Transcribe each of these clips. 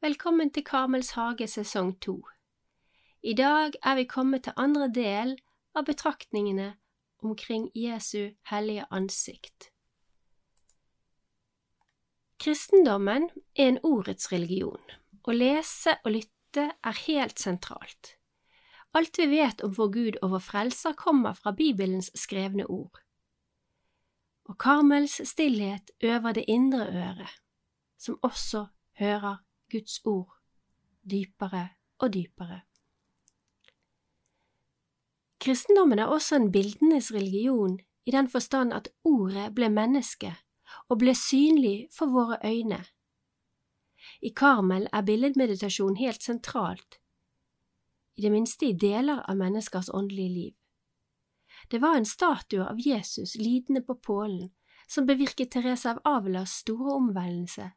Velkommen til Karmels hage sesong to. I dag er vi kommet til andre del av betraktningene omkring Jesu hellige ansikt. Kristendommen er en ordets religion. Å lese og lytte er helt sentralt. Alt vi vet om vår Gud og vår Frelser, kommer fra Bibelens skrevne ord. Og Karmels stillhet øver det indre øret, som også hører Guds ord dypere og dypere. Kristendommen er også en bildenes religion i den forstand at ordet ble menneske og ble synlig for våre øyne. I Karmel er billedmeditasjon helt sentralt, i det minste i deler av menneskers åndelige liv. Det var en statue av Jesus lidende på pålen som bevirket Therese av Avelas store omvendelse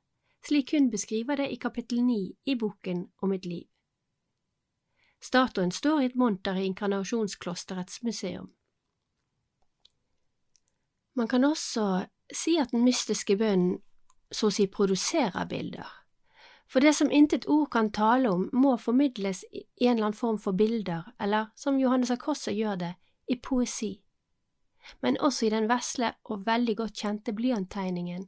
slik hun beskriver det i kapittel ni i boken Om mitt liv. Statuen står i et monter i Inkarnasjonsklosterets museum. Man kan også si at den mystiske bønnen så å si produserer bilder, for det som intet ord kan tale om, må formidles i en eller annen form for bilder, eller som Johannes Akossa gjør det, i poesi, men også i den vesle og veldig godt kjente blyanttegningen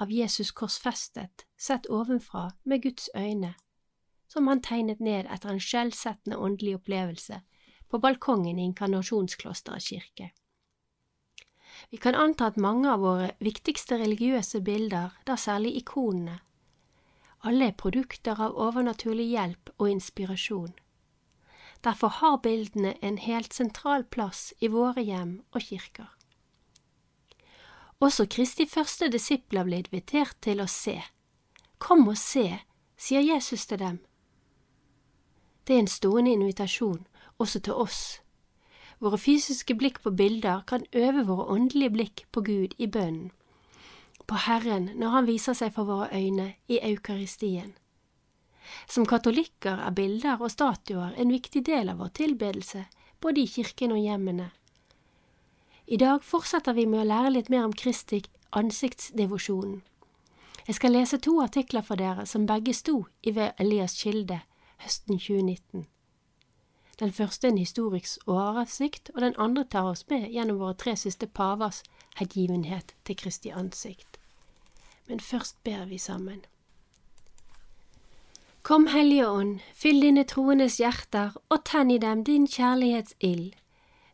av Jesus korsfestet, sett ovenfra med Guds øyne, som han tegnet ned etter en skjellsettende åndelig opplevelse på balkongen i Inkarnasjonsklosterets kirke. Vi kan anta at mange av våre viktigste religiøse bilder, da særlig ikonene, alle er produkter av overnaturlig hjelp og inspirasjon. Derfor har bildene en helt sentral plass i våre hjem og kirker. Også Kristi første disipler ble invitert til å se. Kom og se, sier Jesus til dem. Det er en stående invitasjon også til oss. Våre fysiske blikk på bilder kan øve våre åndelige blikk på Gud i bønnen, på Herren når Han viser seg for våre øyne i eukaristien. Som katolikker er bilder og statuer en viktig del av vår tilbedelse, både i kirken og hjemmene. I dag fortsetter vi med å lære litt mer om Kristi ansiktsdevosjonen. Jeg skal lese to artikler for dere som begge sto i Ved Elias kilde høsten 2019. Den første er en historisk oversikt, og den andre tar oss med gjennom våre tre siste pavers hengivenhet til Kristi ansikt. Men først ber vi sammen. Kom, Hellige Ånd, fyll dine troendes hjerter og tenn i dem din kjærlighetsild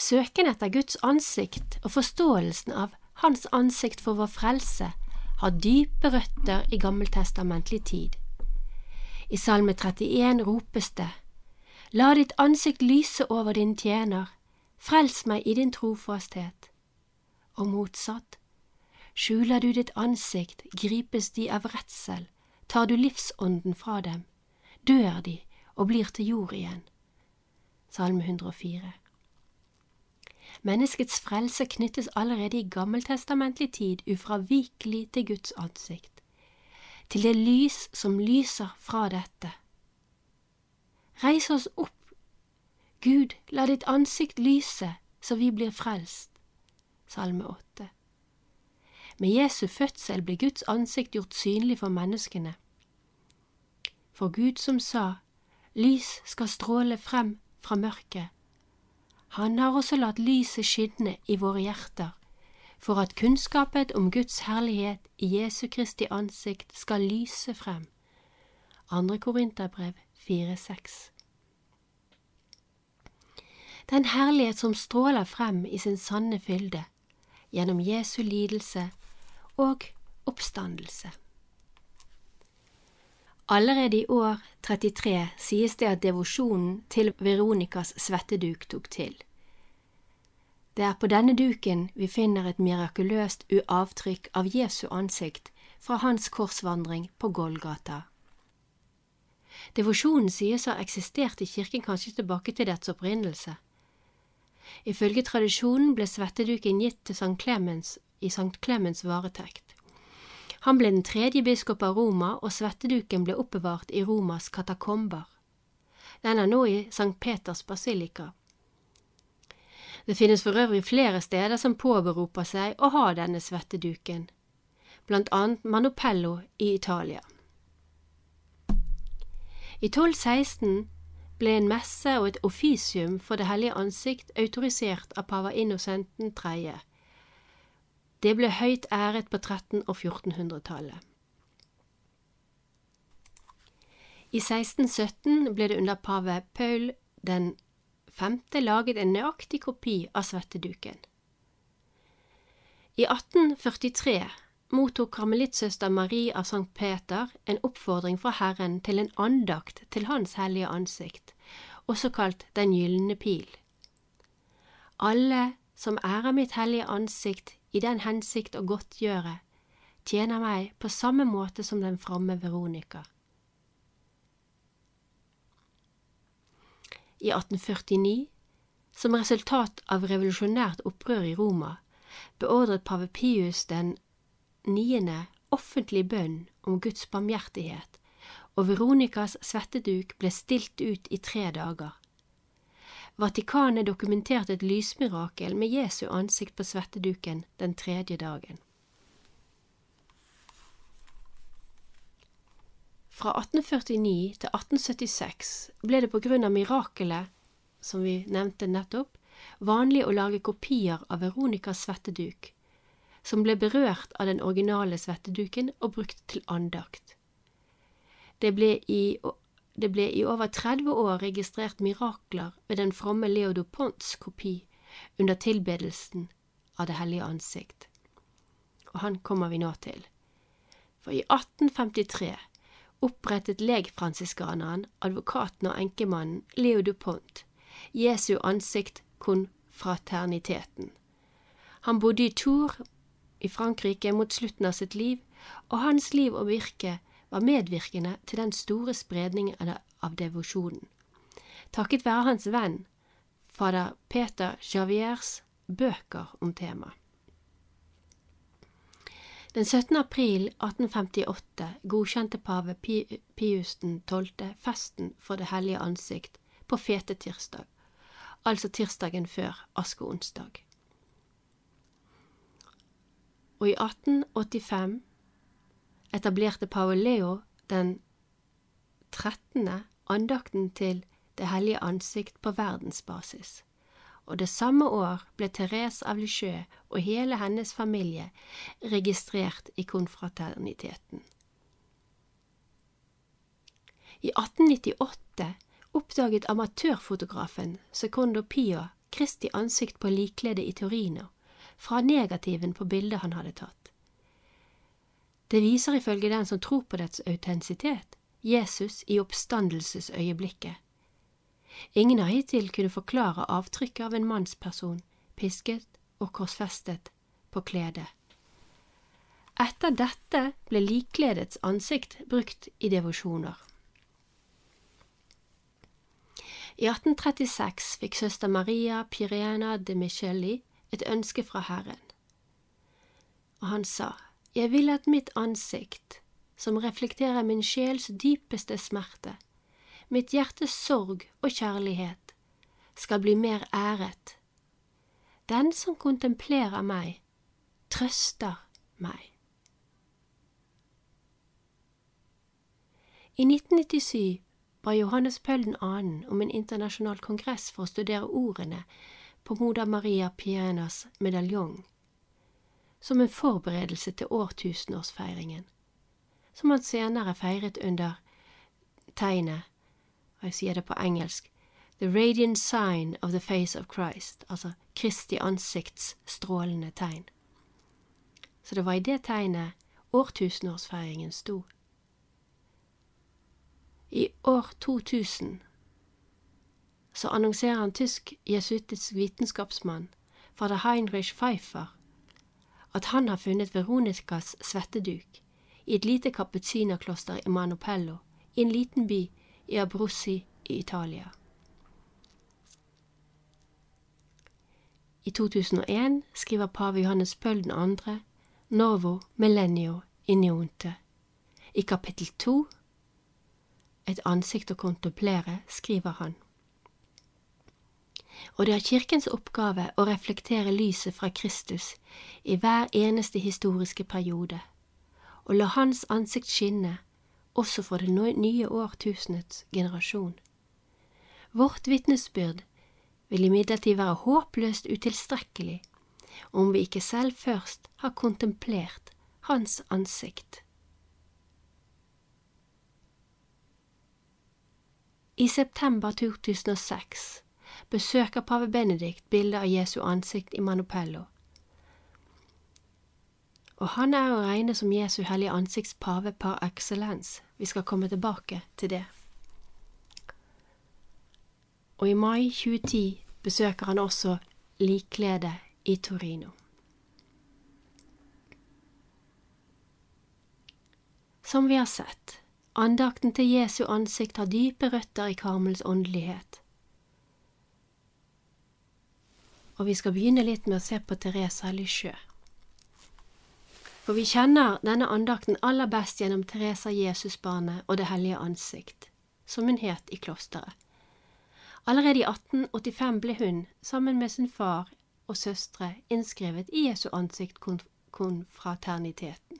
Søken etter Guds ansikt og forståelsen av Hans ansikt for vår frelse har dype røtter i gammeltestamentlig tid. I Salme 31 ropes det, La ditt ansikt lyse over din tjener, frels meg i din trofasthet. Og motsatt, skjuler du ditt ansikt, gripes de av redsel, tar du livsånden fra dem, dør de og blir til jord igjen. Salme 104. Menneskets frelse knyttes allerede i gammeltestamentlig tid ufravikelig til Guds ansikt, til det lys som lyser fra dette. Reis oss opp, Gud, la ditt ansikt lyse, så vi blir frelst. Salme 8. Med Jesu fødsel ble Guds ansikt gjort synlig for menneskene. For Gud som sa, lys skal stråle frem fra mørket, han har også latt lyset skinne i våre hjerter, for at kunnskapet om Guds herlighet i Jesu Kristi ansikt skal lyse frem. 2. Korinterbrev 4,6 Den herlighet som stråler frem i sin sanne fylde, gjennom Jesu lidelse og oppstandelse. Allerede i år 33 sies det at devosjonen til Veronikas svetteduk tok til. Det er på denne duken vi finner et mirakuløst uavtrykk av Jesu ansikt fra hans korsvandring på Golgata. Devosjonen sies å ha eksistert i kirken kanskje tilbake til dets opprinnelse. Ifølge tradisjonen ble svetteduken gitt til Sankt Clemens i Sankt Clemens varetekt. Han ble den tredje biskop av Roma, og svetteduken ble oppbevart i Romas katakomber. Den er nå i Sankt Peters basilika. Det finnes for øvrig flere steder som påberoper seg å ha denne svetteduken, blant annet Manopello i Italia. I 1216 ble en messe og et offisium for Det hellige ansikt autorisert av pava Innocenten 3. Det ble høyt æret på 1300- og 1400-tallet. I 1617 ble det under pave Paul den femte laget en nøyaktig kopi av svetteduken. I 1843 mottok karmelittsøster Marie av Sankt Peter en oppfordring fra Herren til en andakt til Hans hellige ansikt, også kalt Den gylne pil. Alle som ærer mitt hellige ansikt i den hensikt å godtgjøre, tjener meg på samme måte som den framme Veronica. I 1849, som resultat av revolusjonært opprør i Roma, beordret pave Pius den niende offentlig bønn om Guds barmhjertighet, og Veronicas svetteduk ble stilt ut i tre dager. Vatikanet dokumenterte et lysmirakel med Jesu ansikt på svetteduken den tredje dagen. Fra 1849 til 1876 ble det på grunn av mirakelet, som vi nevnte nettopp, vanlig å lage kopier av Veronicas svetteduk, som ble berørt av den originale svetteduken og brukt til andakt. Det ble i, det ble i over 30 år registrert mirakler ved den fromme Leo Duponts kopi under tilbedelsen av Det hellige ansikt. Og han kommer vi nå til. For i 1853 opprettet legfransiskaneren, advokaten og enkemannen Leo Dupont Jesu ansikt konfraterniteten. Han bodde i Tour i Frankrike mot slutten av sitt liv, og hans liv og virke var medvirkende til den store spredningen av devosjonen. Takket være hans venn, fader Peter Javiers bøker om temaet. Den 17. april 1858 godkjente pave Pius 12. festen for Det hellige ansikt på fete tirsdag, altså tirsdagen før askeonsdag og i 1885 etablerte pave Leo den 13. andakten til Det hellige ansikt på verdensbasis, og det samme år ble Therese av Lisieux og hele hennes familie registrert i konfraterniteten. I 1898 oppdaget amatørfotografen Secondo Pio Kristi ansikt på likkledet i Torino fra negativen på bildet han hadde tatt. Det viser ifølge den som tror på dets autentisitet, Jesus i oppstandelsesøyeblikket. Ingen har hittil kunnet forklare avtrykket av en mannsperson pisket og korsfestet på kledet. Etter dette ble likkledets ansikt brukt i devosjoner. I 1836 fikk søster Maria Pirena de Michelli et ønske fra Herren. Og han sa, Jeg vil at mitt ansikt, som reflekterer min sjels dypeste smerte, mitt hjertes sorg og kjærlighet, skal bli mer æret. Den som kontemplerer meg, trøster meg. I 1997 ba Johannes Paul 2. om en internasjonal kongress for å studere ordene på Moder Maria Pienas medaljong, som en forberedelse til årtusenårsfeiringen, som han senere feiret under tegnet, og jeg sier det på engelsk, The Radiant Sign of the Face of Christ, altså Kristi ansikts strålende tegn. Så det var i det tegnet årtusenårsfeiringen sto. I år 2000 så annonserer en tysk jesuitisk vitenskapsmann, fader Heinrich Pfeiffer, at han har funnet Veronicas svetteduk i et lite kaputsinerkloster i Manopello, i en liten by i Abruzzi i Italia. I 2001 skriver pave Johannes Paul 2. Novo Millennio Inionte. I kapittel to, Et ansikt å kontemplere, skriver han. Og det er kirkens oppgave å reflektere lyset fra Kristus i hver eneste historiske periode, og la Hans ansikt skinne også for det nye årtusenets generasjon. Vårt vitnesbyrd vil imidlertid være håpløst utilstrekkelig om vi ikke selv først har kontemplert Hans ansikt. I september 2006 besøker pave Benedikt bildet av Jesu ansikt i Manopello. Og han er å regne som Jesu hellige ansikts pave par excellence. Vi skal komme tilbake til det og i mai 2010 besøker han også likkledet i Torino. Som vi har sett, andakten til Jesu ansikt har dype røtter i Karmels åndelighet. Og vi skal begynne litt med å se på Teresa Lysjø. For vi kjenner denne andakten aller best gjennom Teresa Jesusbarnet og Det hellige ansikt, som hun het i klosteret. Allerede i 1885 ble hun, sammen med sin far og søstre, innskrevet i Jesu ansikt-konfraterniteten.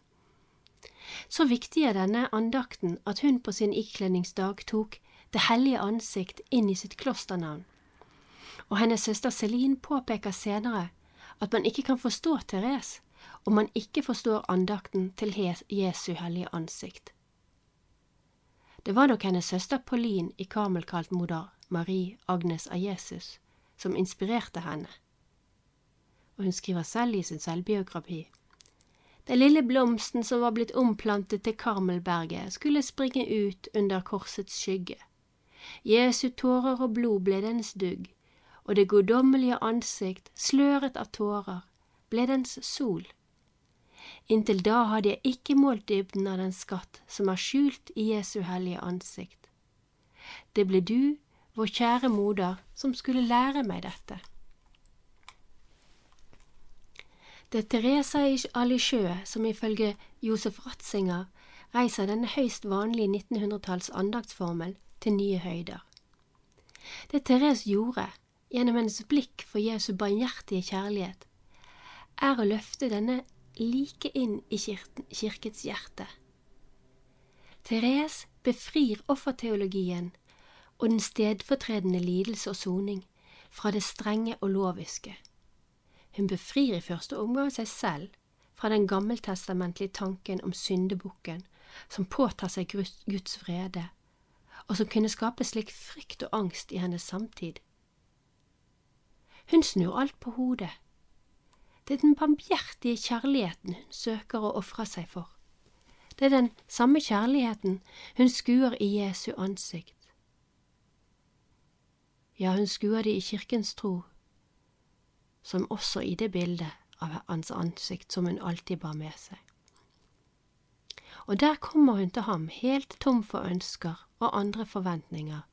Så viktig er denne andakten at hun på sin ikledningsdag tok Det hellige ansikt inn i sitt klosternavn. Og hennes søster Celine påpeker senere at man ikke kan forstå Therese om man ikke forstår andakten til Jesu hellige ansikt. Det var nok hennes søster Pauline i Karmelkalt moder Marie Agnes av Jesus, som inspirerte henne. Og hun skriver selv i sin selvbiografi. Den lille blomsten som var blitt omplantet til Karmelberget, skulle springe ut under korsets skygge. Jesu tårer og blod ble dens dugg, og det guddommelige ansikt, sløret av tårer, ble dens sol. Inntil da hadde jeg ikke målt dybden av den skatt som er skjult i Jesu hellige ansikt. Det ble du vår kjære moder, som skulle lære meg dette. Det er Teresa Alisjø som ifølge Josef Ratzinger reiser denne høyst vanlige 1900-talls andaktsformel til nye høyder. Det Therese gjorde, gjennom hennes blikk for Jesu barmhjertige kjærlighet, er å løfte denne like inn i kirkens hjerte. Therese befrir offerteologien og den stedfortredende lidelse og soning fra det strenge og loviske. Hun befrir i første omgang seg selv fra den gammeltestamentlige tanken om syndebukken som påtar seg Guds vrede, og som kunne skape slik frykt og angst i hennes samtid. Hun snur alt på hodet. Det er den barmhjertige kjærligheten hun søker å ofre seg for. Det er den samme kjærligheten hun skuer i Jesu ansikt ja, hun skuer det i kirkens tro, som også i det bildet av hans ansikt som hun alltid bar med seg. Og der kommer hun til ham helt tom for ønsker og andre forventninger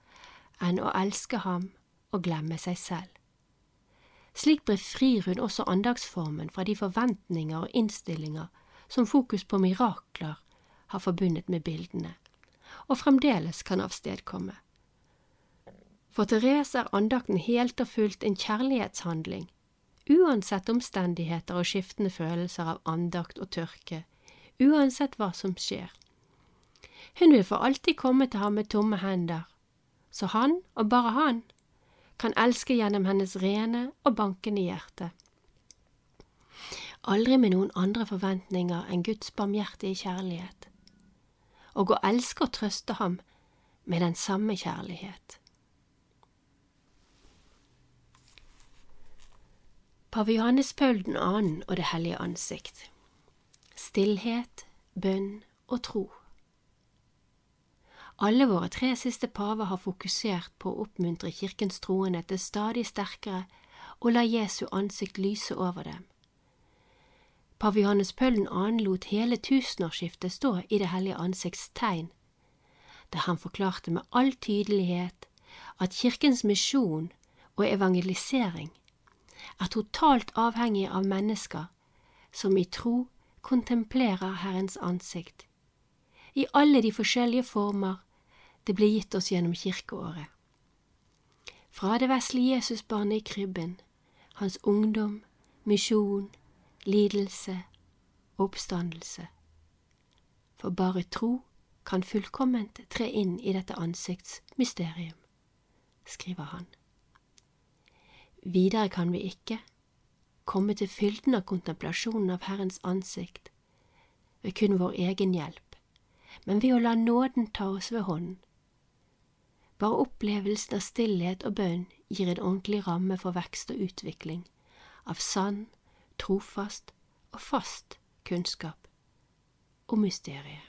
enn å elske ham og glemme seg selv. Slik befrir hun også andagsformen fra de forventninger og innstillinger som fokus på mirakler har forbundet med bildene, og fremdeles kan avstedkomme. For Therese er andakten helt og fullt en kjærlighetshandling, uansett omstendigheter og skiftende følelser av andakt og tørke, uansett hva som skjer. Hun vil for alltid komme til ham med tomme hender, så han, og bare han, kan elske gjennom hennes rene og bankende hjerte. Aldri med noen andre forventninger enn Guds barmhjertige kjærlighet, og å elske og trøste ham med den samme kjærlighet. Pave Johannes Paul 2. og Det hellige ansikt Stillhet, bønn og tro Alle våre tre siste paver har fokusert på å oppmuntre kirkens troende til stadig sterkere og la Jesu ansikt lyse over dem. Pave Johannes Pøllen 2. lot hele tusenårsskiftet stå i Det hellige ansikts tegn, der han forklarte med all tydelighet at Kirkens misjon og evangelisering er totalt avhengig av mennesker som i tro kontemplerer Herrens ansikt, i alle de forskjellige former det ble gitt oss gjennom kirkeåret. Fra det vesle Jesusbarnet i krybben, hans ungdom, misjon, lidelse oppstandelse. For bare tro kan fullkomment tre inn i dette ansiktsmysterium, skriver han. Videre kan vi ikke komme til fylden av kontemplasjonen av Herrens ansikt ved kun vår egen hjelp, men ved å la nåden ta oss ved hånden. Bare opplevelsen av stillhet og bønn gir en ordentlig ramme for vekst og utvikling, av sann, trofast og fast kunnskap om mysteriet.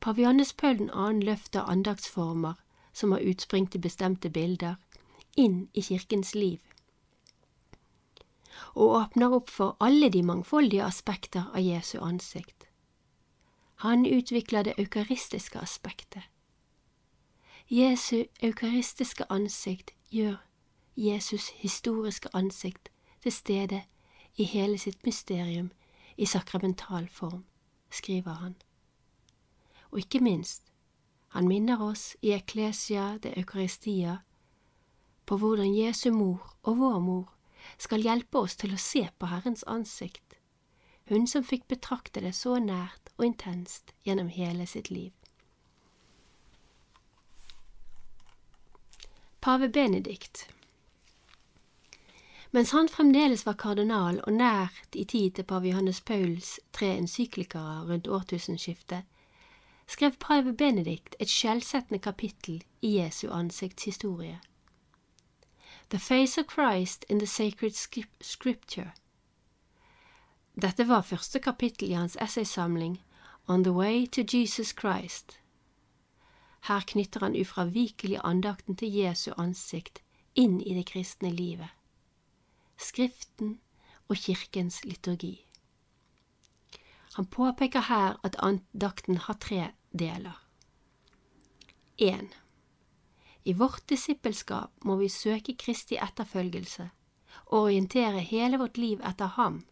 Pavianes Paul 2. løfter andaktsformer som har utspring til bestemte bilder, inn i kirkens liv, og åpner opp for alle de mangfoldige aspekter av Jesu ansikt. Han utvikler det eukaristiske aspektet. Jesu eukaristiske ansikt gjør Jesus historiske ansikt til stede i hele sitt mysterium i sakramental form, skriver han. Og ikke minst, han minner oss i Eklesia de Eukaristia på hvordan Jesu mor og vår mor skal hjelpe oss til å se på Herrens ansikt, hun som fikk betrakte det så nært og intenst gjennom hele sitt liv. Pave Benedikt Mens han fremdeles var kardinal og nært i tid til pave Johannes Pauls tre encyklikere rundt årtusenskiftet, skrev pave Benedikt et skjellsettende kapittel i Jesu ansikts historie. The Face of Christ in the Sacred Scripture. Dette var første kapittel i hans essaysamling On the Way to Jesus Christ. Her knytter han ufravikelig andakten til Jesu ansikt inn i det kristne livet, Skriften og kirkens liturgi. Han påpeker her at andakten har tre deler. 1. I vårt disippelskap må vi søke Kristi etterfølgelse og orientere hele vårt liv etter ham,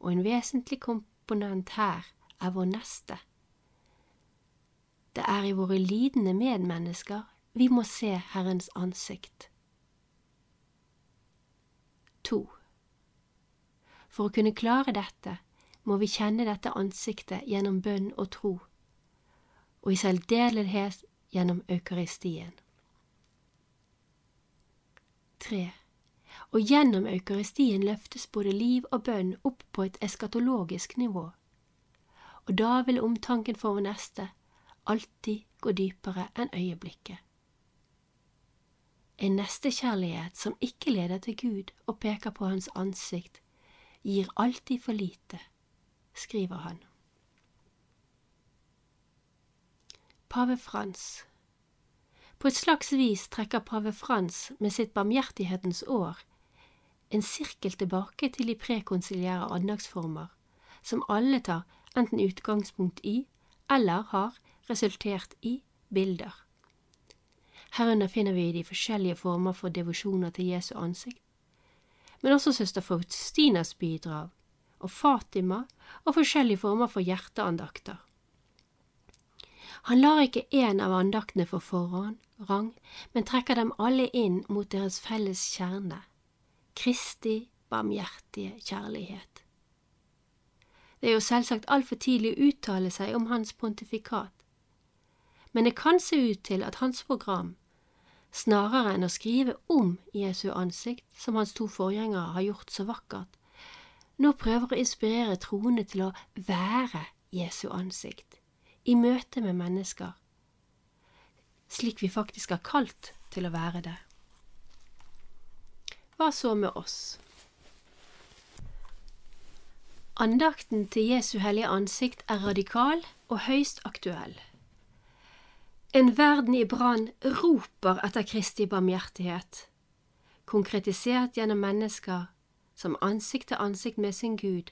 og en vesentlig komponent her er vår neste. Det er i våre lidende medmennesker vi må se Herrens ansikt. To. For å kunne klare dette må vi kjenne dette ansiktet gjennom bønn og tro, og i særdeleshet gjennom eukaristien. 3. Og gjennom eukaristien løftes både liv og bønn opp på et eskatologisk nivå, og da vil omtanken for vår neste alltid gå dypere enn øyeblikket. En nestekjærlighet som ikke leder til Gud og peker på Hans ansikt, gir alltid for lite skriver han. Pave Frans På et slags vis trekker pave Frans med sitt barmhjertighetens år en sirkel tilbake til de prekonsiliære andagsformer, som alle tar enten utgangspunkt i eller har resultert i bilder. Herunder finner vi de forskjellige former for devosjoner til Jesu ansikt, men også søster Faustinas bidrag og Fatima og forskjellige former for hjerteandakter. Han lar ikke én av andaktene få forrang, men trekker dem alle inn mot deres felles kjerne, Kristi barmhjertige kjærlighet. Det er jo selvsagt altfor tidlig å uttale seg om hans pontifikat, men det kan se ut til at hans program, snarere enn å skrive om Jesu ansikt, som hans to forgjengere har gjort så vakkert, nå prøver å inspirere troende til å være Jesu ansikt i møte med mennesker, slik vi faktisk er kalt til å være det. Hva så med oss? Andakten til Jesu hellige ansikt er radikal og høyst aktuell. En verden i brann roper etter Kristi barmhjertighet, konkretisert gjennom mennesker som ansikt til ansikt med sin Gud,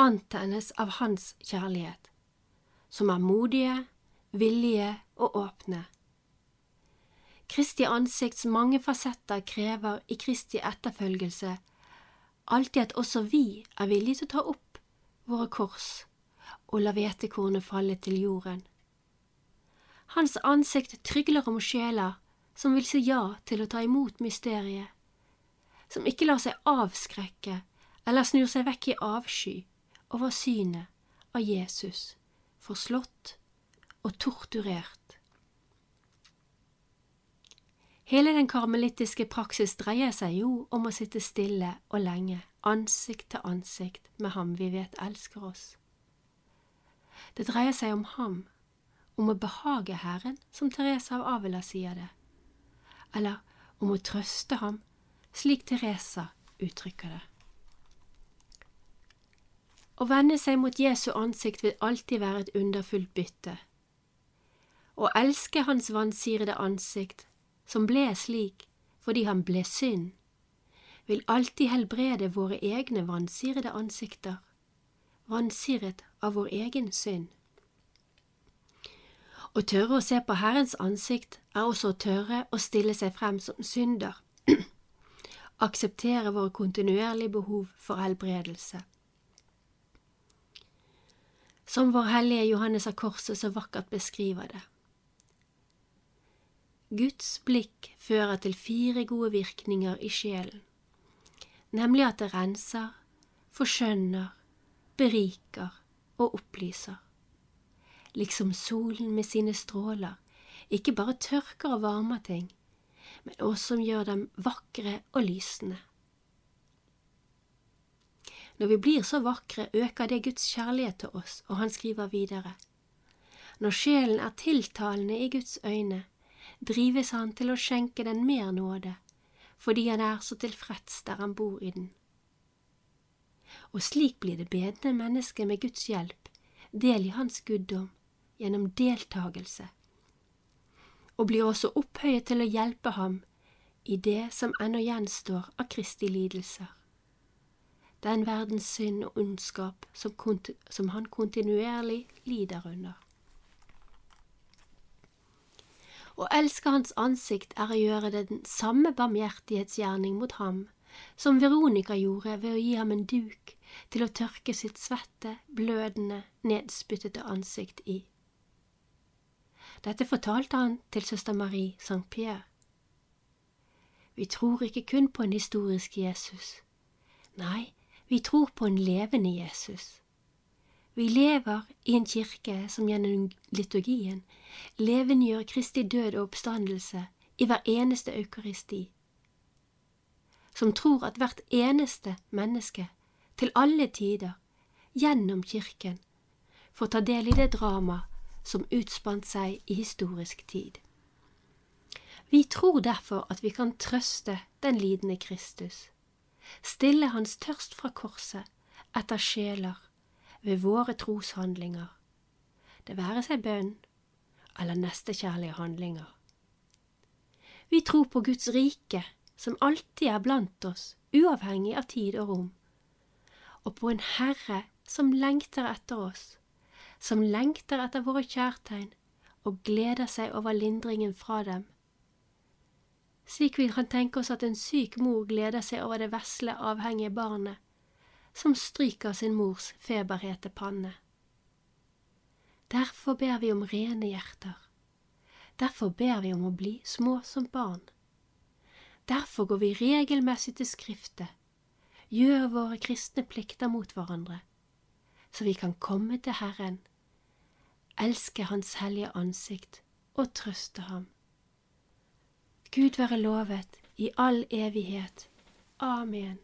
antennes av Hans kjærlighet, som er modige, villige og åpne. Kristi ansikts mange fasetter krever i Kristi etterfølgelse alltid at også vi er villige til å ta opp våre kors og la hvetekornet falle til jorden. Hans ansikt trygler om sjeler som vil si ja til å ta imot mysteriet, som ikke lar seg avskrekke eller snur seg vekk i avsky over synet av Jesus, forslått og torturert. Hele den karmelittiske praksis dreier seg jo om å sitte stille og lenge, ansikt til ansikt med ham vi vet elsker oss. Det dreier seg om ham, om å behage Herren, som Teresa av Avila sier det, eller om å trøste ham, slik Teresa uttrykker det. Å vende seg mot Jesu ansikt vil alltid være et underfullt bytte. Å elske Hans vansirede ansikt, som ble slik fordi han ble synd, vil alltid helbrede våre egne vansirede ansikter, vansiret av vår egen synd. Å tørre å se på Herrens ansikt er også å tørre å stille seg frem som synder, akseptere våre kontinuerlige behov for helbredelse. Som vår hellige Johannes av Korset så vakkert beskriver det. Guds blikk fører til fire gode virkninger i sjelen, nemlig at det renser, forskjønner, beriker og opplyser liksom solen med sine stråler, ikke bare tørker og varmer ting, men også gjør dem vakre og lysende. Når vi blir så vakre, øker det Guds kjærlighet til oss, og han skriver videre. Når sjelen er tiltalende i Guds øyne, drives han til å skjenke den mer nåde, fordi han er så tilfreds der han bor i den. Og slik blir det bedende mennesket med Guds hjelp, del i hans guddom, gjennom deltakelse, og blir også opphøyet til å hjelpe ham i det som ennå gjenstår av Kristi lidelser. Den verdens synd og ondskap som, som han kontinuerlig lider under. Å elske hans ansikt er å gjøre den samme barmhjertighetsgjerning mot ham som Veronica gjorde ved å gi ham en duk til å tørke sitt svette, blødende, nedspyttede ansikt i. Dette fortalte han til søster Marie St. Pierre. Vi tror ikke kun på en historisk Jesus. Nei, vi tror på en levende Jesus. Vi lever i en kirke som gjennom liturgien levendegjør Kristi død og oppstandelse i hver eneste eukaristi, som tror at hvert eneste menneske, til alle tider, gjennom kirken, får ta del i det drama som utspant seg i historisk tid. Vi tror derfor at vi kan trøste den lidende Kristus, stille hans tørst fra korset etter sjeler ved våre troshandlinger, det være seg bønn eller nestekjærlige handlinger. Vi tror på Guds rike, som alltid er blant oss, uavhengig av tid og rom, og på en Herre som lengter etter oss, som lengter etter våre kjærtegn og gleder seg over lindringen fra dem. Slik vi kan tenke oss at en syk mor gleder seg over det vesle, avhengige barnet, som stryker sin mors feberhete panne. Derfor ber vi om rene hjerter. Derfor ber vi om å bli små som barn. Derfor går vi regelmessig til Skriftet, gjør våre kristne plikter mot hverandre, så vi kan komme til Herren, elske Hans hellige ansikt og trøste ham. Gud være lovet i all evighet. Amen.